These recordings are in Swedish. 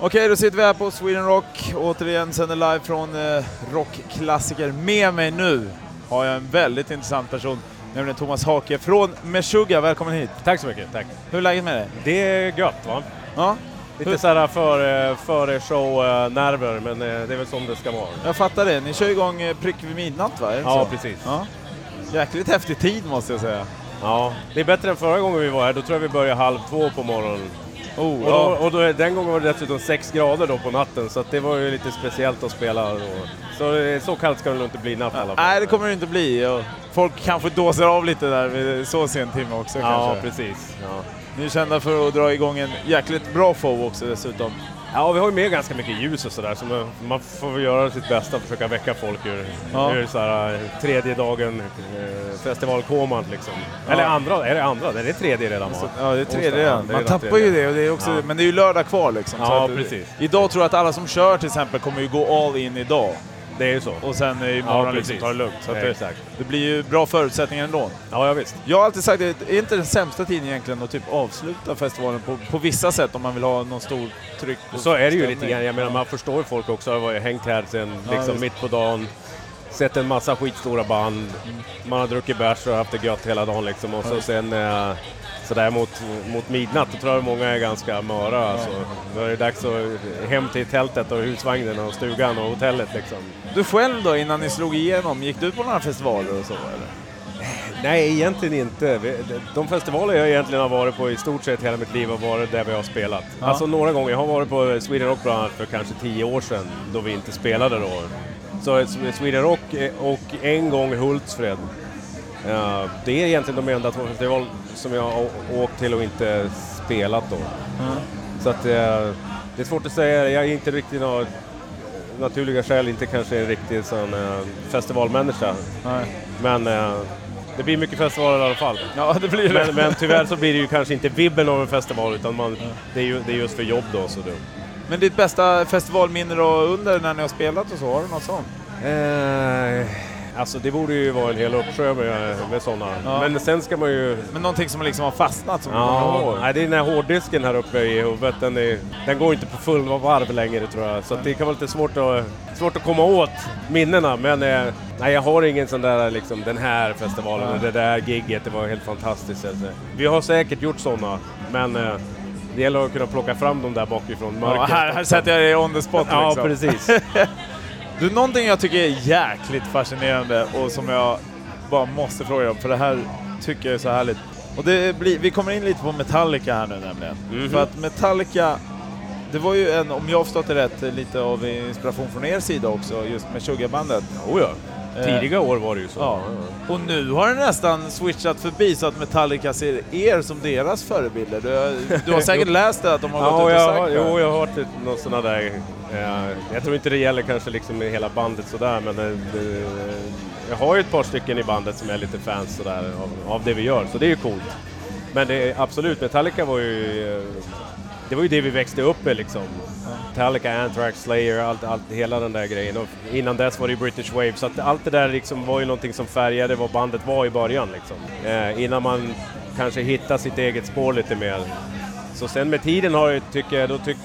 Okej, då sitter vi här på Sweden Rock, återigen sänder live från eh, rockklassiker. Med mig nu har jag en väldigt intressant person, nämligen Thomas Hake från Meshuggah. Välkommen hit! Tack så mycket, tack. Hur är läget med dig? Det är gött va? Ja, Lite Hur- före, före show-nerver, men eh, det är väl som det ska vara. jag fattar det. Ni kör igång eh, prick vid midnatt va? Är det Ja, så? precis. Ja. Jäkligt häftig tid måste jag säga. Ja, det är bättre än förra gången vi var här, då tror jag vi började halv två på morgonen. Oh, Och, då, och då, den gången var det dessutom sex grader då på natten, så det var ju lite speciellt att spela då. Så, eh, så kallt ska det nog inte bli i natt i alla fall. Nej, det kommer det inte bli. Och folk kanske dåsar av lite där vid så sen timme också Ja, kanske. precis. Ja. Ni är kända för att dra igång en jäkligt bra show också dessutom. Ja, vi har ju med ganska mycket ljus och sådär, så man, får väl göra sitt bästa och försöka väcka folk ur, Ja. ur så här, eh, tredje dagen eh, festivalkoman liksom. Ja. Eller andra, är det andra? Det är tredje redan va? Ja, det är tredje Onsdag, redan. Man tappar ju tredje. det, och det är också, Ja. men det är ju lördag kvar liksom. Ja, att, precis. Idag tror jag att alla som kör till exempel kommer ju gå all in idag. Det är ju så. Och sen i Ja, liksom precis. ta det lugnt. Så det, exakt. det blir ju bra förutsättningar ändå. Ja, ja visst. Jag har alltid sagt det är inte den sämsta tiden egentligen att typ avsluta festivalen på, på vissa sätt om man vill ha någon stor tryck. Så är det ju lite grann. Jag menar, man förstår ju folk också. har ju hängt här sen Ja, liksom visst. mitt på dagen. Sett en massa skitstora band. Man har druckit bärs och haft det gött hela dagen liksom. Och så sen eh, sådär mot, mot midnatt, då tror jag många är ganska möra alltså. Då är det dags att hem till tältet och husvagnen och stugan och hotellet liksom. Du själv då, innan ni slog igenom, gick du på några festivaler och så eller? Nej, egentligen inte. De- festivaler jag egentligen har varit på i stort sett hela mitt liv har varit där vi har spelat. Ja. Alltså några gånger. Jag har varit på Sweden Rock bland annat för kanske tio år sedan då vi inte spelade då. Så Sweden Rock och en gång Hultsfred. Ja, det är egentligen de enda två festivaler som jag har åkt till och inte spelat då. Så att eh, det är svårt att säga. Jag är inte riktigt någon naturliga skäl inte kanske en riktig sån eh, festivalmänniska. Nej. Men eh, det blir mycket festivaler i alla fall. Ja, det blir det. Men, men tyvärr så blir det ju kanske inte vibben av en festival utan man, det, är ju, det är just för jobb då. Så det. Men ditt bästa festivalminne då under när ni har spelat och så, har du något sånt? Eh, alltså det borde ju vara en hel uppsjö med, med sådana. Ja. Men sen ska man ju... Men någonting som liksom har fastnat som Ja, ihåg? nej, det är den här hårddisken här uppe i huvudet. Den, är, den går inte på full varv längre tror jag. Så det kan vara lite svårt att, svårt att komma åt minnena. Men eh, nej, jag har ingen sån där liksom, den här festivalen, Ja. eller det där gigget, det var helt fantastiskt. Alltså. Vi har säkert gjort sådana, men eh, det gäller att kunna plocka fram dem där bakifrån Ja, mörkret. här, här sätter jag dig on the spot Ja, liksom. precis. Du, någonting jag tycker är jäkligt fascinerande och som jag bara måste fråga om, för det här tycker jag är så härligt. Och det blir, vi kommer in lite på Metallica här nu nämligen. Mhm. För att Metallica, det var ju en, om jag har förstått det rätt, lite av inspiration från er sida också, just med Sugarbandet. Oh, ja. Eh, Tidiga år var det ju så. Ja. Och nu har det nästan switchat förbi så att Metallica ser er som deras förebilder. Du, du har säkert läst det att de har gått Ja, ut och jag, sagt det. jo, jag har hört något sådana där. eh, jag tror inte det gäller kanske liksom hela bandet sådär, men eh, det, jag har ju ett par stycken i bandet som är lite fans sådär av, av det vi gör, så det är ju coolt. Men det absolut, Metallica var ju... Det var ju det vi växte upp med liksom. Metallica, Anthrax, Slayer, allt, allt, hela den där grejen. Och innan dess var det ju British Wave, så att allt det där liksom var ju någonting som färgade vad bandet var i början liksom. Eh, innan man kanske hittade sitt eget spår lite mer. Så sen med tiden har jag, tycker jag, då tyck,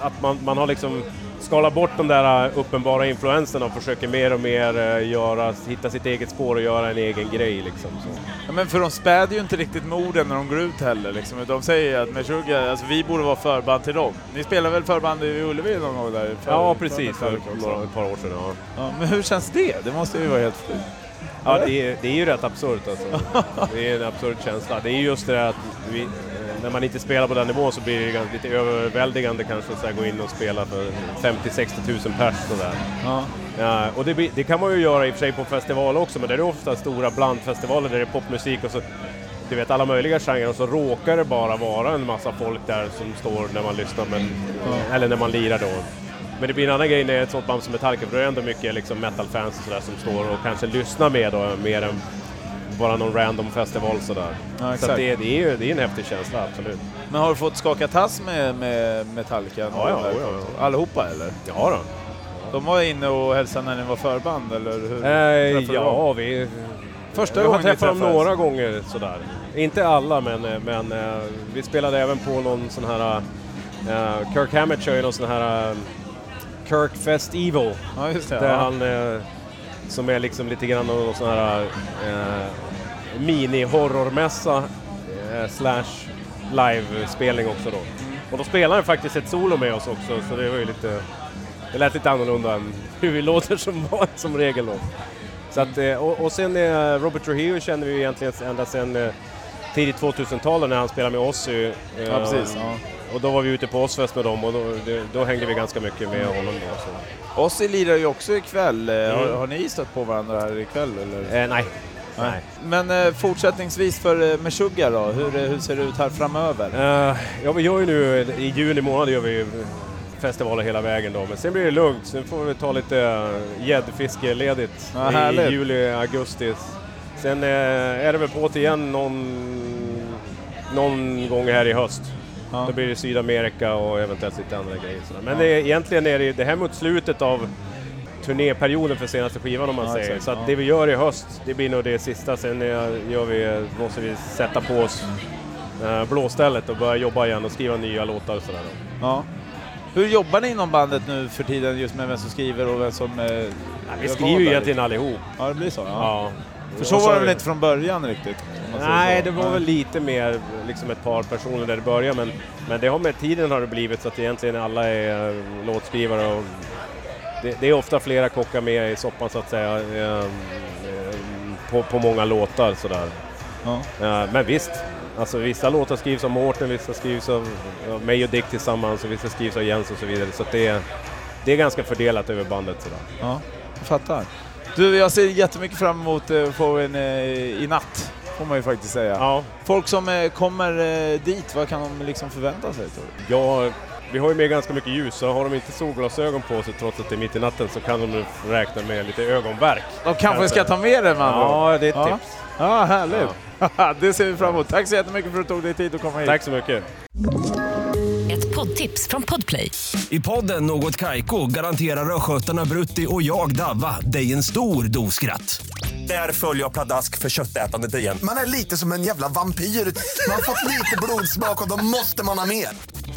att man, man har liksom skalat bort de där uh, uppenbara influenserna och försöker mer och mer uh, göra, hitta sitt eget spår och göra en egen grej liksom. Så. Ja, men för de späder ju inte riktigt med orden när de går ut heller. Liksom. De säger att Meshuggah, alltså vi borde vara förband till dem. Ni spelar väl förband i Ullevi någon gång där? För, Ja, för precis, för några, ett par år sedan. Ja. Ja, men hur känns det? Det måste ju vara helt sjukt. Ja, det är, det är ju rätt absurt alltså. Det är en absurd känsla. Det är just det där att vi, när man inte spelar på den nivån så blir det ganska, lite överväldigande kanske att gå in och spela för 50-60 000 pers sådär. Ja. Ja, och det, det kan man ju göra i och för sig på festivaler också, men det är ofta stora blandfestivaler där det är popmusik och så du vet alla möjliga genrer och så råkar det bara vara en massa folk där som står när man lyssnar, men, eller när man lirar då. Men det blir en annan grej när ett sånt band som Metallica, för då är det ändå mycket liksom metal-fans och sådär som står och kanske lyssnar med då, mer än bara någon random festival sådär. Ja, så det, det, är ju det är en häftig känsla, absolut. Men har du fått skaka tass med, med Metallica? Ja, ja, ja, ja. Allihopa eller? Ja då. De var inne och hälsade när ni var förband eller hur? Eh, träffade du dem? ja, vi... Första gången ni träffat dem några gånger sådär. Inte alla, men, eh, men eh, vi spelade även på någon sån här Uh, Kirk Hammett kör ju någon sån här uh, Kirk Fest Evil. Ja, just det. Där ja. han, uh, som är liksom lite grann någon sån här uh, mini-horrormässa uh, slash live-spelning också då. Och då spelar han faktiskt ett solo med oss också, så det var ju lite... Det lät lite annorlunda än hur vi låter som, som regel då. Så att, eh, och, och sen eh, Robert Trujillo känner vi ju egentligen ända sedan eh, tidigt 2000-talet när han spelade med oss. Ju, Ja, precis. Ja. Och då var vi ute på Ozzfest med dem och då, det, då hängde vi ganska mycket med honom då. Så. Ossi lirar ju också ikväll. Eh, Har, Mm. har ni stött på varandra här ikväll eller? Eh, nej. Nej. Men eh, fortsättningsvis för eh, Meshuggah då, hur, eh, hur ser det ut här framöver? Eh, ja, vi gör ju nu, i juni månad gör vi festivaler hela vägen då, men sen blir det lugnt. Sen får vi ta lite gäddfiskeledigt Ja, i juli, augusti. Sen eh, är det väl på till igen någon, någon gång här i höst. Ja. Då blir det Sydamerika och eventuellt lite andra grejer. sådär. Men det, är- egentligen är det, det här mot slutet av turnéperioden för senaste skivan om man Ja, säger. exakt, Så ja. det vi gör i höst, det blir nog det sista. Sen gör vi, måste vi sätta på oss eh, blåstället och börja jobba igen och skriva nya låtar och sådär. Ja. Hur jobbar ni inom bandet nu för tiden just med vem som skriver och vem som... Eh, Ja, vi skriver ju egentligen allihop. Ja, det blir så? Ja. För så var det väl inte från början riktigt? Nej, det var väl lite mer liksom ett par personer där det började, men, men det har med tiden har det blivit så att egentligen alla är eh, låtskrivare och det, det är ofta flera kockar med i soppan så att säga, eh, eh, på, på många låtar sådär. Ja. Eh, Men visst, alltså vissa låtar skrivs av Mårten, vissa skrivs av, av mig och Dick tillsammans och vissa skrivs av Jens och så vidare. Så det, är- det är ganska fördelat över bandet sådär. Ja, jag fattar. Du, jag ser jättemycket fram emot eh, att få en eh, i natt, får man ju faktiskt säga. Ja, Folk som eh, kommer dit, vad kan de liksom förvänta sig tror du? Ja, vi har ju med ganska mycket ljus, så har de inte solglasögon på sig trots att det är mitt i natten så kan de räkna med lite ögonvärk. De kanske ska ta med det ord. Ja, det är ett Ja. tips. Ja, härligt. det ser vi fram emot. Tack så jättemycket för att du tog dig tid att komma hit. Tack så mycket. Ett poddtips från Podplay. I podden Något Kaiko garanterar östgötarna Brutti och jag, Davva, dig en stor dos skratt. Där följer jag pladask för köttätandet igen. Man är lite som en jävla vampyr. Man har fått lite blodsmak och då måste man ha mer.